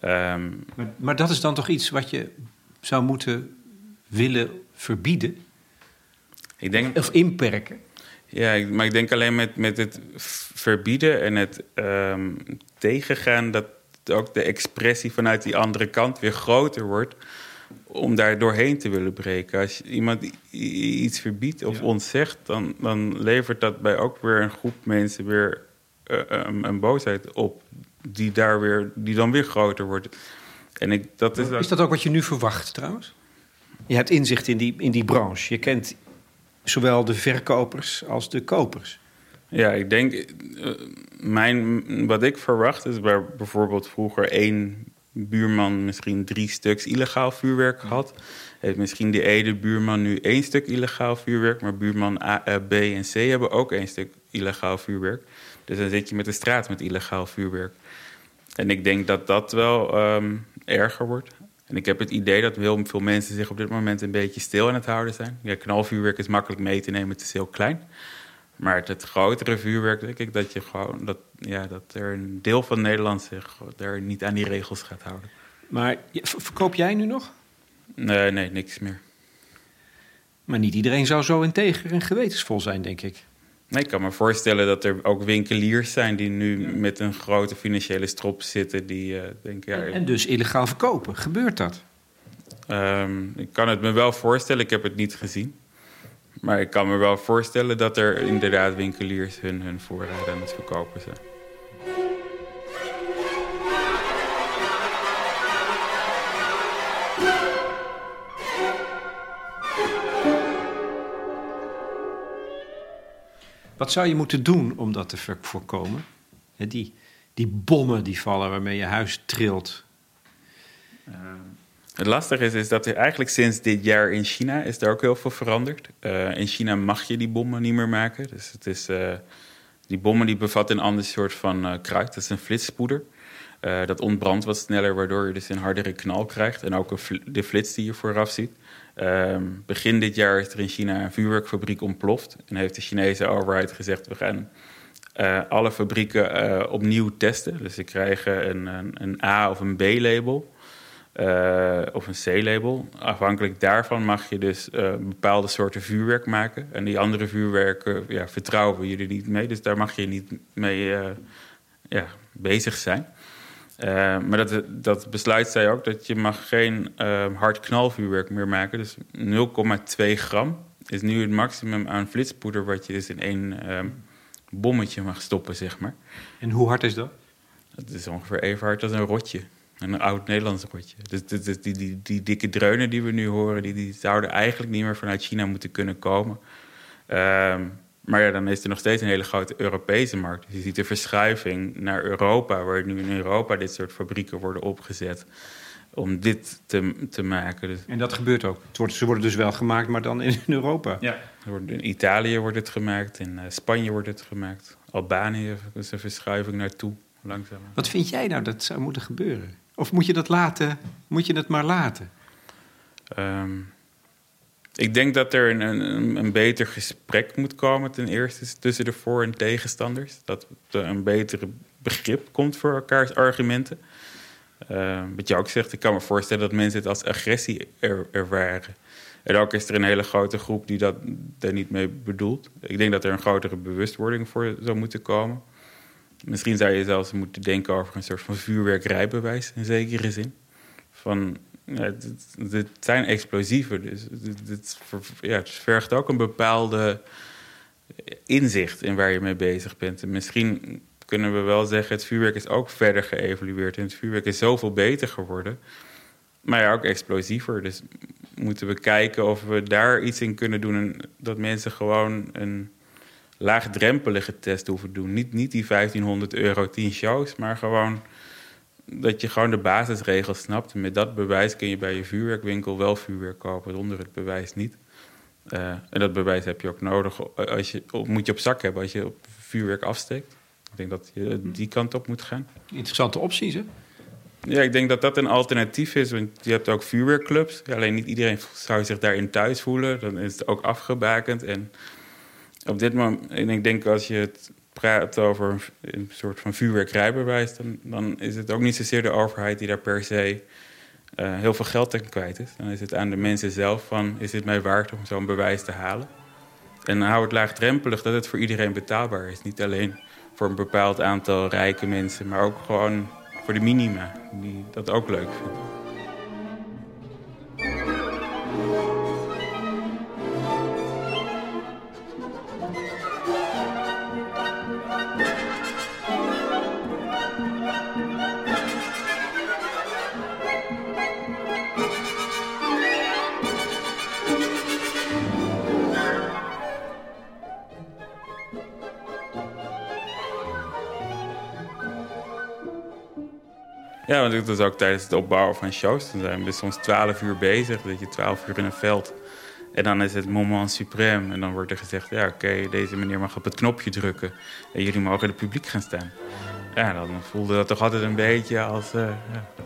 Ehm, maar, maar dat is dan toch iets wat je zou moeten willen verbieden? Ik denk, of inperken? Ja, maar ik denk alleen met, met het verbieden en het um, tegengaan... dat ook de expressie vanuit die andere kant weer groter wordt om daar doorheen te willen breken. Als iemand iets verbiedt of ja. ontzegt, dan, dan levert dat bij ook weer een groep mensen weer uh, um, een boosheid op, die, daar weer, die dan weer groter wordt. En ik, dat is, is dat ook wat je nu verwacht trouwens? Je hebt inzicht in die, in die branche. Je kent zowel de verkopers als de kopers. Ja, ik denk, uh, mijn, wat ik verwacht is waar bijvoorbeeld vroeger één buurman misschien drie stuks illegaal vuurwerk gehad. Heeft misschien die ene buurman nu één stuk illegaal vuurwerk, maar buurman A, eh, B en C hebben ook één stuk illegaal vuurwerk. Dus dan zit je met de straat met illegaal vuurwerk. En ik denk dat dat wel um, erger wordt. En ik heb het idee dat heel veel mensen zich op dit moment een beetje stil aan het houden zijn. Ja, knalvuurwerk is makkelijk mee te nemen, het is heel klein. Maar het, het, grotere vuurwerk, denk ik, dat, je gewoon, dat, ja, dat er een deel van Nederland zich daar niet aan die regels gaat houden. Maar verkoop jij nu nog? Nee, nee, niks meer. Maar niet iedereen zou zo integer en gewetensvol zijn, denk ik. Nee, ik kan me voorstellen dat er ook winkeliers zijn die nu met een grote financiële strop zitten. Die, uh, denken, ja, en, en, dus illegaal verkopen. Gebeurt dat? Um, ik kan het me wel voorstellen, ik heb het niet gezien. Maar ik kan me wel voorstellen dat er inderdaad winkeliers hun, hun voorraden aan het verkopen zijn. Wat zou je moeten doen om dat te voorkomen? Die, die bommen die vallen waarmee je huis trilt. Uh, het lastige is, is dat er eigenlijk sinds dit jaar in China is er ook heel veel veranderd. Uh, in China mag je die bommen niet meer maken. Dus het is, uh, die bommen die bevatten een ander soort van uh, kruid. Dat is een flitspoeder. dat ontbrandt wat sneller, waardoor je dus een hardere knal krijgt. En ook een de flits die je vooraf ziet. Ehm, begin dit jaar is er in China een vuurwerkfabriek ontploft. En heeft de Chinese overheid gezegd: we gaan alle fabrieken opnieuw testen. Dus ze krijgen een, een, een A- of een B-label. Uh, of een C-label. Afhankelijk daarvan mag je dus uh, bepaalde soorten vuurwerk maken. En die andere vuurwerken ja, vertrouwen we jullie niet mee. Dus daar mag je niet mee uh, ja, bezig zijn. maar dat, dat besluit zei ook dat je mag geen hard knalvuurwerk meer maken. Dus 0,2 gram is nu het maximum aan flitspoeder... wat je dus in één bommetje mag stoppen, zeg maar. En hoe hard is dat? Dat is ongeveer even hard als een rotje. Een oud Nederlands rotje. Dus, dus, dus die, die, die, dikke dreunen die we nu horen, die, die zouden eigenlijk niet meer vanuit China moeten kunnen komen. Um, maar ja, dan is er nog steeds een hele grote Europese markt. Dus je ziet de verschuiving naar Europa, waar nu in Europa dit soort fabrieken worden opgezet. Om dit te, te maken. Dus... En dat gebeurt ook. Het wordt, ze worden dus wel gemaakt, maar dan in [laughs] Europa. Ja. In Italië wordt het gemaakt, in uh, Spanje wordt het gemaakt. Albanië is een verschuiving naartoe, langzaam. Wat vind jij nou dat zou moeten gebeuren? Of moet je dat laten? Moet je het maar laten? Um, ik denk dat er een, een, een, beter gesprek moet komen ten eerste tussen de voor- en tegenstanders. Dat er een betere begrip komt voor elkaars argumenten. Uh, wat je ook zegt, ik kan me voorstellen dat mensen het als agressie er, ervaren. En ook is er een hele grote groep die dat daar niet mee bedoelt. Ik denk dat er een grotere bewustwording voor zou moeten komen. Misschien zou je zelfs moeten denken over een soort van vuurwerkrijbewijs in zekere zin. Van, ja, dit, zijn explosieven, dus dit, ja, het vergt ook een bepaalde inzicht in waar je mee bezig bent. En misschien kunnen we wel zeggen, het vuurwerk is ook verder geëvolueerd en het vuurwerk is zoveel beter geworden. Maar ja, ook explosiever. Dus moeten we kijken of we daar iets in kunnen doen. En dat mensen gewoon een laagdrempelige test hoeven doen. Niet, niet die 1500 euro 10 shows, maar gewoon dat je gewoon de basisregels snapt. En met dat bewijs kun je bij je vuurwerkwinkel wel vuurwerk kopen, zonder het bewijs niet. Uh, en dat bewijs heb je ook nodig. Als je, moet je op zak hebben als je op vuurwerk afsteekt. Ik denk dat je die kant op moet gaan. Interessante opties, hè? Ja, ik denk dat dat een alternatief is. Want je hebt ook vuurwerkclubs. Alleen niet iedereen zou zich daarin thuis voelen. Dan is het ook afgebakend. En op dit moment, en ik denk als je het praat over een soort van vuurwerkrijbewijs, dan, dan is het ook niet zozeer de overheid die daar per se uh, heel veel geld aan kwijt is. Dan is het aan de mensen zelf van, is het mij waard om zo'n bewijs te halen? En hou het laagdrempelig dat het voor iedereen betaalbaar is. Niet alleen voor een bepaald aantal rijke mensen, maar ook gewoon voor de minima, die dat ook leuk vinden. Ja, want dat is ook tijdens het opbouwen van shows. Dan zijn we soms twaalf uur bezig, dat je twaalf uur in een veld. En dan is het moment suprême. En dan wordt er gezegd, ja oké, deze meneer mag op het knopje drukken. En jullie mogen het publiek gaan staan. Ja, dan voelde dat toch altijd een beetje als... Uh, ja.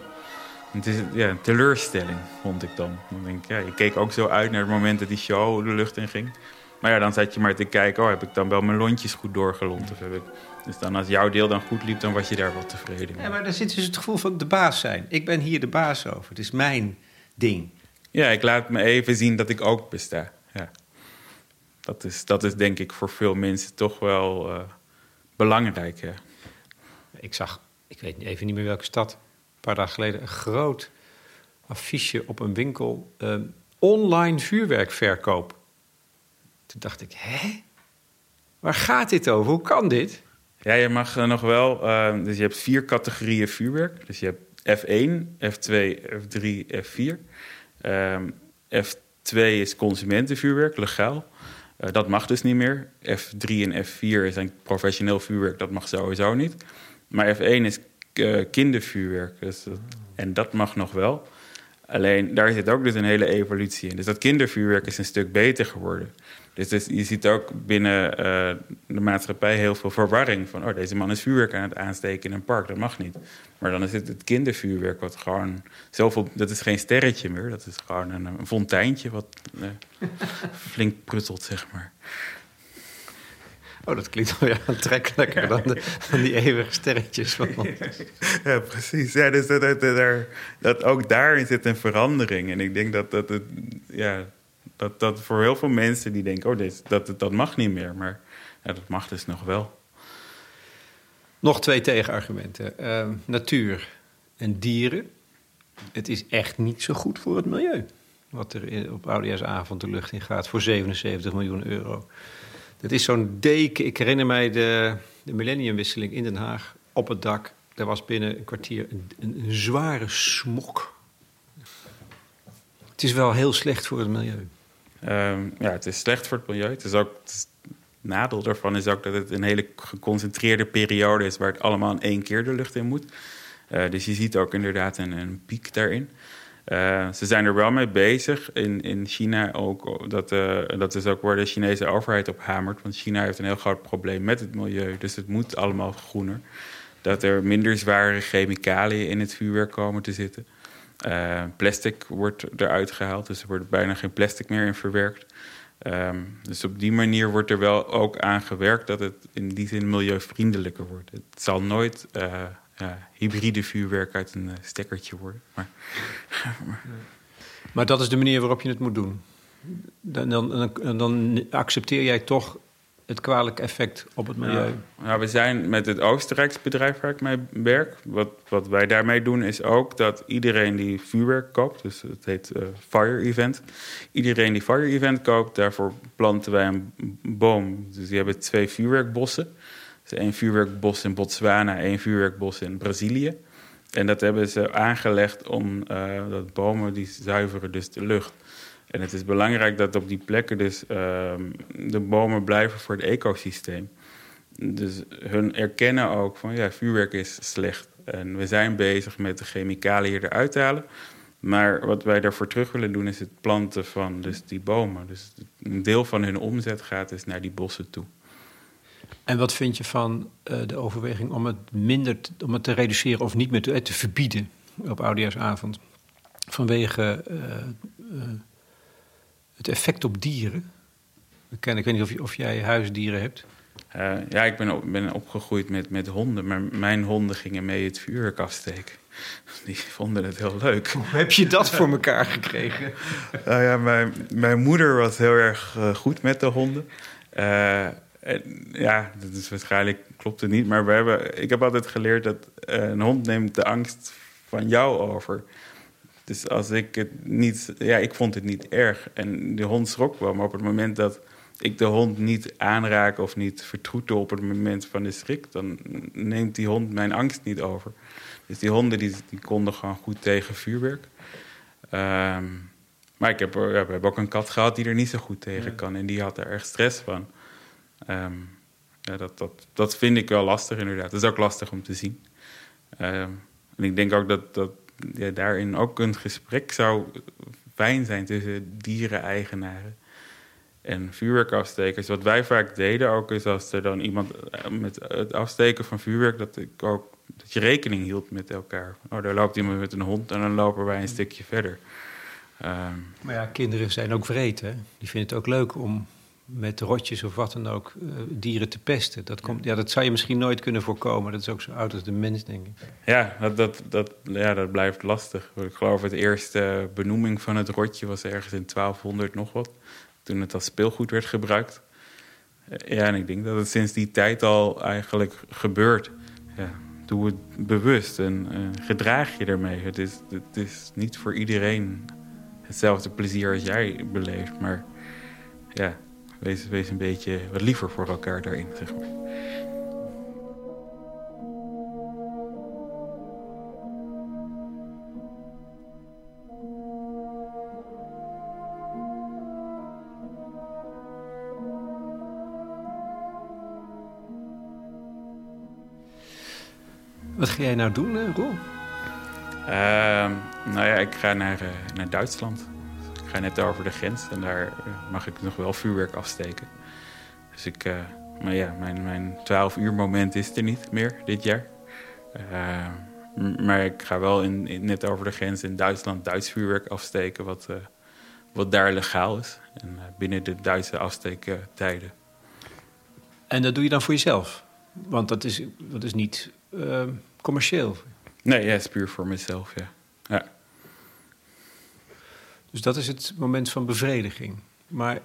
Het is ja, een teleurstelling, vond ik dan. dan denk ik, ja, je keek ook zo uit naar het moment dat die show de lucht in ging. Maar ja, dan zat je maar te kijken, oh, heb ik dan wel mijn lontjes goed doorgelond? Of heb ik dus dan als jouw deel dan goed liep, dan was je daar wel tevreden mee. Ja, maar daar zit dus het gevoel van de baas zijn. Ik ben hier de baas over. Het is mijn ding. Ja, ik laat me even zien dat ik ook besta. Ja. Dat, is, dat is denk ik voor veel mensen toch wel uh, belangrijk. Ja. Ik zag, ik weet even niet meer welke stad, een paar dagen geleden, een groot affiche op een winkel. Uh, online vuurwerkverkoop. Toen dacht ik, hè? Waar gaat dit over? Hoe kan dit? Ja, je mag nog wel. Uh, dus je hebt vier categorieën vuurwerk. Dus je hebt F1, F2, F3, F4. Um, F2 is consumentenvuurwerk, legaal. Uh, dat mag dus niet meer. F3 en F4 zijn professioneel vuurwerk, dat mag sowieso niet. Maar F1 is kindervuurwerk. Dus en dat mag nog wel. Alleen daar zit ook dus een hele evolutie in. Dus dat kindervuurwerk is een stuk beter geworden. Dus, je ziet ook binnen uh, de maatschappij heel veel verwarring. Van, oh, deze man is vuurwerk aan het aansteken in een park. Dat mag niet. Maar dan is het het kindervuurwerk wat gewoon zoveel... Dat is geen sterretje meer. Dat is gewoon een, een fonteintje wat uh, [laughs] flink pruttelt, zeg maar. Oh, dat klinkt wel ja, aantrekkelijker dan, de, dan die eeuwige sterretjes van ons. [laughs] Ja, precies. Ja, dus dat, dat, dat, dat, ook daarin zit een verandering. En ik denk dat, dat het... Ja, dat, dat voor heel veel mensen die denken, oh, dit, dat, dat mag niet meer. Maar ja, dat mag dus nog wel. Nog twee tegenargumenten. Uh, natuur en dieren. Het is echt niet zo goed voor het milieu. Wat er op Oudejaarsavond de lucht in gaat voor 77 miljoen euro. Dat is zo'n deken. Ik herinner mij de, de millenniumwisseling in Den Haag op het dak. Daar was binnen een kwartier een zware smok. Het is wel heel slecht voor het milieu. Um, ja, het is slecht voor het milieu. Het is ook, nadeel daarvan is ook dat het een hele geconcentreerde periode is waar het allemaal in één keer de lucht in moet. Uh, dus je ziet ook inderdaad een, een piek daarin. Uh, ze zijn er wel mee bezig. In, in China ook. Dat, uh, dat is ook waar de Chinese overheid op hamert. Want China heeft een heel groot probleem met het milieu. Dus het moet allemaal groener. Dat er minder zware chemicaliën in het vuurwerk komen te zitten. Uh, plastic wordt eruit gehaald, dus er wordt bijna geen plastic meer in verwerkt. Um, dus op die manier wordt er wel ook aan gewerkt dat het in die zin milieuvriendelijker wordt. Het zal nooit ja, hybride vuurwerk uit een uh, stekkertje worden. Maar, maar dat is de manier waarop je het moet doen. Dan, dan, dan accepteer jij toch het kwalijke effect op het milieu? Ja, we zijn met het Oostenrijkse bedrijf waar ik mee werk. Wat, wat wij daarmee doen is ook dat iedereen die vuurwerk koopt, dus het heet uh, Fire Event. Iedereen die Fire Event koopt, daarvoor planten wij een boom. Dus die hebben twee vuurwerkbossen. Dus één vuurwerkbos in Botswana, één vuurwerkbos in Brazilië. En dat hebben ze aangelegd om uh, dat bomen die zuiveren dus de lucht. En het is belangrijk dat op die plekken dus uh, de bomen blijven voor het ecosysteem. Dus hun erkennen ook van ja, vuurwerk is slecht. En we zijn bezig met de chemicaliën eruit te halen. Maar wat wij daarvoor terug willen doen is het planten van dus die bomen. Dus een deel van hun omzet gaat dus naar die bossen toe. En wat vind je van uh, de overweging om het minder te, om het te reduceren of niet meer te, te verbieden op oudejaarsavond? Vanwege uh, het effect op dieren. Ik, ken, ik weet niet of, je, of jij huisdieren hebt. ja, ik ben, op, ben opgegroeid met, met honden, maar mijn honden gingen mee het vuurwerk afsteken. [laughs] Die vonden het heel leuk. Hoe heb je dat voor elkaar gekregen? [laughs] nou ja, mijn, mijn moeder was heel erg goed met de honden. ja, dat is waarschijnlijk klopt het niet, maar we hebben, ik heb altijd geleerd dat een hond neemt de angst van jou over. Dus als ik het niet, ja, ik vond het niet erg. En de hond schrok wel, maar op het moment dat ik de hond niet aanraak of niet vertroetel op het moment van de schrik, dan neemt die hond mijn angst niet over. Dus die honden die, die konden gewoon goed tegen vuurwerk. Ehm, maar ik heb, we hebben ook een kat gehad die er niet zo goed tegen kan. En die had er erg stress van. Ehm, ja, dat, dat, dat vind ik wel lastig inderdaad. Dat is ook lastig om te zien. Ehm, en ik denk ook dat, dat ja, daarin ook een gesprek zou fijn zijn tussen dieren-eigenaren en vuurwerkafstekers. Wat wij vaak deden ook is als er dan iemand eh, met het afsteken van vuurwerk, dat ik ook dat je rekening hield met elkaar. Oh, daar loopt iemand met een hond en dan lopen wij een stukje verder. Um, maar ja, kinderen zijn ook vreed, hè? Die vinden het ook leuk om met rotjes of wat dan ook uh, dieren te pesten. Dat, komt, ja, dat zou je misschien nooit kunnen voorkomen. Dat is ook zo oud als de mens, denk ik. Ja, dat, dat, dat, ja, dat blijft lastig. Ik geloof het eerste benoeming van het rotje was ergens in 1200 nog wat. Toen het als speelgoed werd gebruikt. Ja, en ik denk dat het sinds die tijd al eigenlijk gebeurt. Ja, doe het bewust en uh, gedraag je ermee. Het is, het is niet voor iedereen hetzelfde plezier als jij beleeft. Maar ja, wees, wees een beetje wat liever voor elkaar daarin, zeg maar. Wat ga jij nou doen, eh, Roel? Uh, nou ja, ik ga naar, uh, naar Duitsland ga net over de grens en daar eh, mag ik nog wel vuurwerk afsteken. Dus ik, uh, maar ja, mijn, mijn 12 uur moment is er niet meer dit jaar. Uh, maar ik ga wel in, net over de grens in Duitsland Duits vuurwerk afsteken, wat, uh, wat daar legaal is. En binnen de Duitse afsteektijden. En dat doe je dan voor jezelf? Want dat is, dat is niet commercieel. Nee, ja, het is puur voor mezelf, ja. ja. Dus dat is het moment van bevrediging. Maar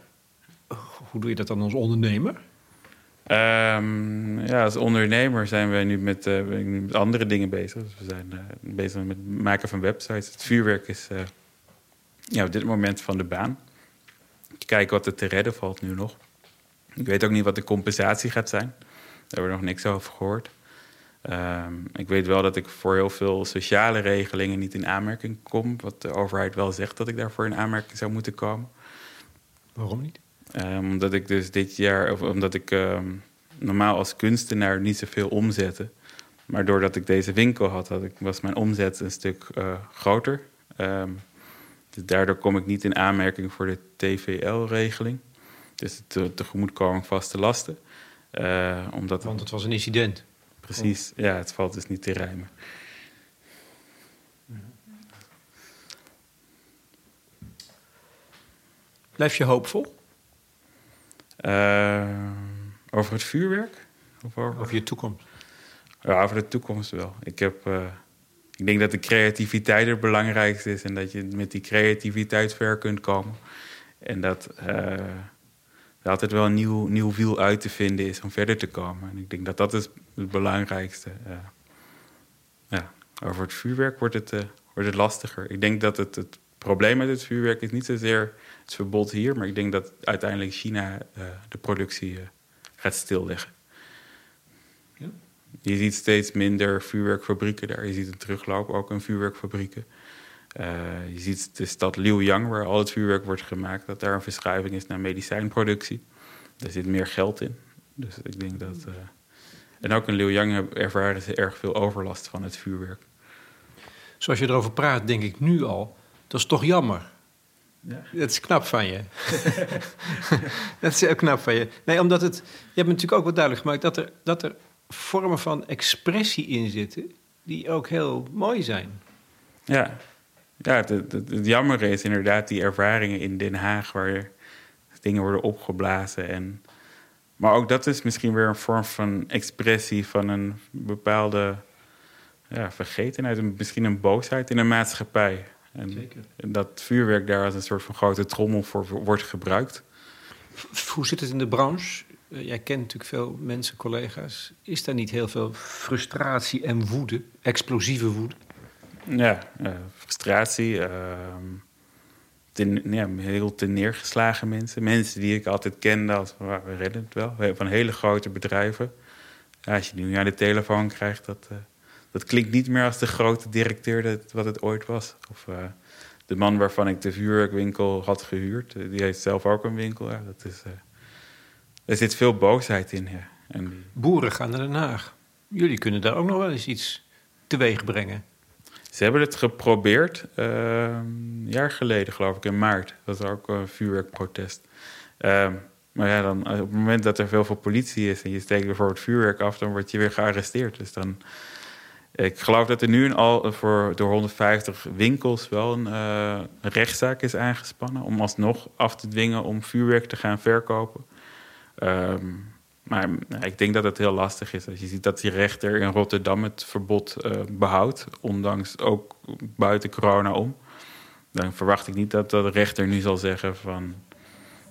hoe doe je dat dan als ondernemer? Um, ja, als ondernemer zijn we nu met, uh, met andere dingen bezig. Dus we zijn uh, bezig met het maken van websites. Het vuurwerk is uh, ja, op dit moment van de baan. Kijken wat er te redden valt nu nog. Ik weet ook niet wat de compensatie gaat zijn. Daar hebben we nog niks over gehoord. Um, ik weet wel dat ik voor heel veel sociale regelingen niet in aanmerking kom. Wat de overheid wel zegt dat ik daarvoor in aanmerking zou moeten komen. Waarom niet? Um, omdat ik dus dit jaar, of omdat ik um, normaal als kunstenaar niet zoveel omzette. Maar doordat ik deze winkel had, had ik, was mijn omzet een stuk uh, groter. dus daardoor kom ik niet in aanmerking voor de TVL-regeling. Dus de tegemoetkoming vaste lasten. Uh, omdat Want het was een incident precies. Ja, het valt dus niet te rijmen. Blijf je hoopvol? Uh, over het vuurwerk? Of over... over je toekomst? Ja, over de toekomst wel. Ik, heb, uh, ik denk dat de creativiteit het belangrijkste is en dat je met die creativiteit ver kunt komen. En dat uh, er altijd wel een nieuw, nieuw wiel uit te vinden is om verder te komen. En ik denk dat dat is het belangrijkste. Uh, ja, over het vuurwerk wordt het, uh, wordt het lastiger. Ik denk dat het, het probleem met het vuurwerk is niet zozeer het verbod hier, maar ik denk dat uiteindelijk China uh, de productie gaat stilleggen. Ja. Je ziet steeds minder vuurwerkfabrieken daar. Je ziet een terugloop ook in vuurwerkfabrieken. Uh, je ziet de stad Liuyang, waar al het vuurwerk wordt gemaakt, dat daar een verschuiving is naar medicijnproductie. Daar zit meer geld in. Dus ik denk dat. Uh, en ook in Liuyang ervaren ze erg veel overlast van het vuurwerk. Zoals je erover praat, denk ik nu al Dat is toch jammer. Ja. Dat is knap van je. [laughs] dat is heel knap van je. Nee, omdat het... Je hebt natuurlijk ook wat duidelijk gemaakt... dat er, dat er vormen van expressie in zitten... die ook heel mooi zijn. Ja, ja het, het, het jammer is inderdaad die ervaringen in Den Haag... waar dingen worden opgeblazen. En, maar ook dat is misschien weer een vorm van expressie... van een bepaalde ja, vergetenheid, misschien een boosheid in de maatschappij. En, Zeker. en dat vuurwerk daar als een soort van grote trommel voor wordt gebruikt. Hoe zit het in de branche? Eh, Jij kent natuurlijk veel mensen, collega's. Is daar niet heel veel frustratie en woede, explosieve woede? Ja, eh, frustratie. ehm, ten, heel ten neergeslagen mensen. Mensen die ik altijd kende als van, "Ah, we redden het wel. Van hele grote bedrijven. Als je nu aan de telefoon krijgt, dat, eh, dat klinkt niet meer als de grote directeur dat, wat het ooit was. Of eh, de man waarvan ik de vuurwerkwinkel had gehuurd. eh, die heeft zelf ook een winkel. Ja, dat is, er zit veel boosheid in. En Boeren gaan naar Den Haag. Jullie kunnen daar ook nog wel eens iets teweeg brengen. Ze hebben het geprobeerd, eh, een jaar geleden geloof ik, in maart. Dat was ook een vuurwerkprotest. Ehm, maar ja, dan, eh, op het moment dat er veel veel politie is... en je steekt bijvoorbeeld vuurwerk af, dan word je weer gearresteerd. Dus dan... Ik geloof dat er nu al voor, door 150 winkels wel een, eh, een rechtszaak is aangespannen... om alsnog af te dwingen om vuurwerk te gaan verkopen. Ehm, maar nou, ik denk dat het heel lastig is. Als je ziet dat die rechter in Rotterdam het verbod eh, behoudt, ondanks ook buiten corona om, dan verwacht ik niet dat de rechter nu zal zeggen van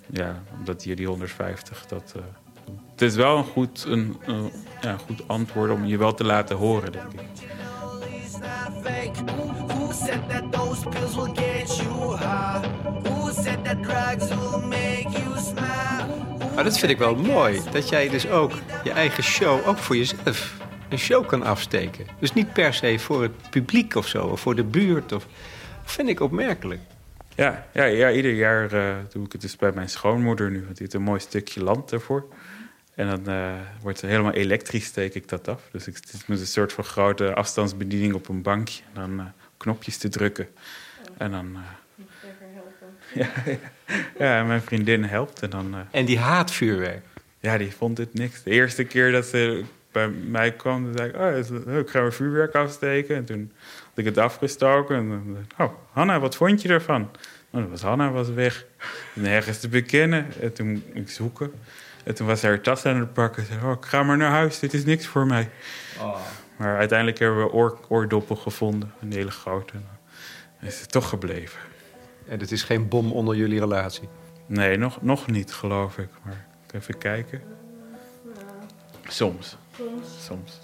ja, omdat hier die 150 dat. eh, het is wel een goed, een, ja, goed antwoord om je wel te laten horen, denk ik. Drugs will make you smile? Maar dat vind ik wel mooi. Dat jij dus ook je eigen show, ook voor jezelf, een show kan afsteken. Dus niet per se voor het publiek of zo, of voor de buurt. Of, vind ik opmerkelijk. Ja, ja, ja ieder jaar eh, doe ik het dus bij mijn schoonmoeder nu. Want die heeft een mooi stukje land ervoor. En dan eh, wordt het helemaal elektrisch steek ik dat af. Dus ik, is met een soort van grote afstandsbediening op een bankje. Dan eh, knopjes te drukken. En dan... ja, mijn vriendin helpt. En dan... eh, En die haatvuurwerk. ja, die vond het niks. De eerste keer dat ze bij mij kwam, zei ik... Oh, is leuk, ik ga mijn vuurwerk afsteken. En toen had ik het afgestoken. En dan zei ik, oh, Hanna, wat vond je ervan? Oh, dat was Hanna was weg. Nergens te bekennen. En toen moest ik zoeken. En toen was haar tas aan het pakken. Ze zei, oh, ik ga maar naar huis, dit is niks voor mij. Maar uiteindelijk hebben we oor, oordoppen gevonden. Een hele grote. En dan is het toch gebleven. En het is geen bom onder jullie relatie. Nee, nog, nog niet, geloof ik. Maar even kijken. Soms. Soms.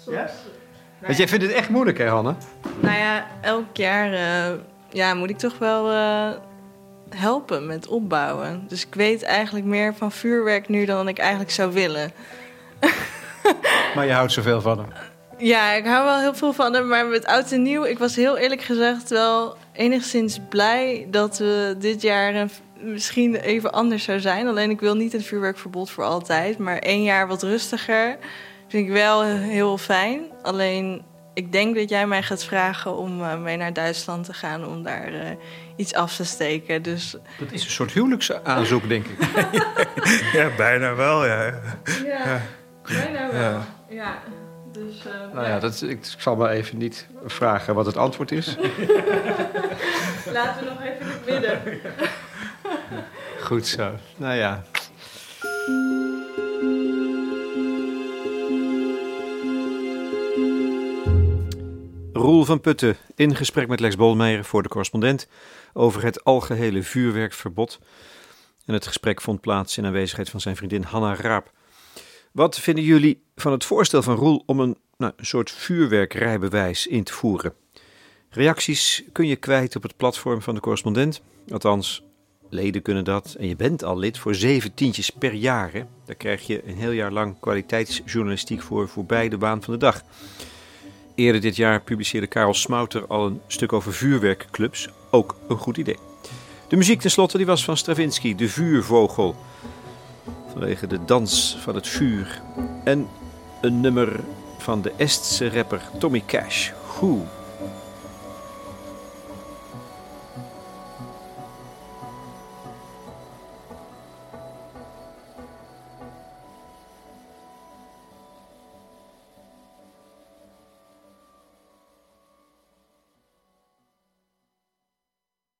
Want jij vindt het echt moeilijk, hè, Hanne? Nou ja, elk jaar eh, ja, moet ik toch wel eh, helpen met opbouwen. Dus ik weet eigenlijk meer van vuurwerk nu dan ik eigenlijk zou willen. Maar je houdt zoveel van hem. Ja, ik hou wel heel veel van hem, maar met oud en nieuw... ik was heel eerlijk gezegd wel enigszins blij dat we dit jaar een, misschien even anders zou zijn. Alleen ik wil niet een vuurwerkverbod voor altijd, maar één jaar wat rustiger vind ik wel heel fijn. Alleen ik denk dat jij mij gaat vragen om eh, mee naar Duitsland te gaan om daar eh, iets af te steken. Dus Dat is een soort huwelijksaanzoek, denk ik. [laughs] Ja, bijna wel, ja. ja, bijna wel. Ja. Dus, eh, Nou ja, dat, ik zal maar even niet vragen wat het antwoord is. [laughs] laten we nog even het midden. Goed zo. Nou ja. Roel van Putten in gesprek met Lex Bolmeijer voor de correspondent over het algehele vuurwerkverbod. En het gesprek vond plaats in aanwezigheid van zijn vriendin Hanna Raap. Wat vinden jullie van het voorstel van Roel om een, nou, een soort vuurwerkrijbewijs in te voeren? Reacties kun je kwijt op het platform van de correspondent. Althans, leden kunnen dat. En je bent al lid voor zeven tientjes per jaar. Daar krijg je een heel jaar lang kwaliteitsjournalistiek voor voorbij de baan van de dag. Eerder dit jaar publiceerde Karel Smouter al een stuk over vuurwerkclubs. Ook een goed idee. De muziek tenslotte die was van Stravinsky, de vuurvogel. Vanwege de dans van het vuur. En een nummer van de Estse rapper Tommy Cash, Who.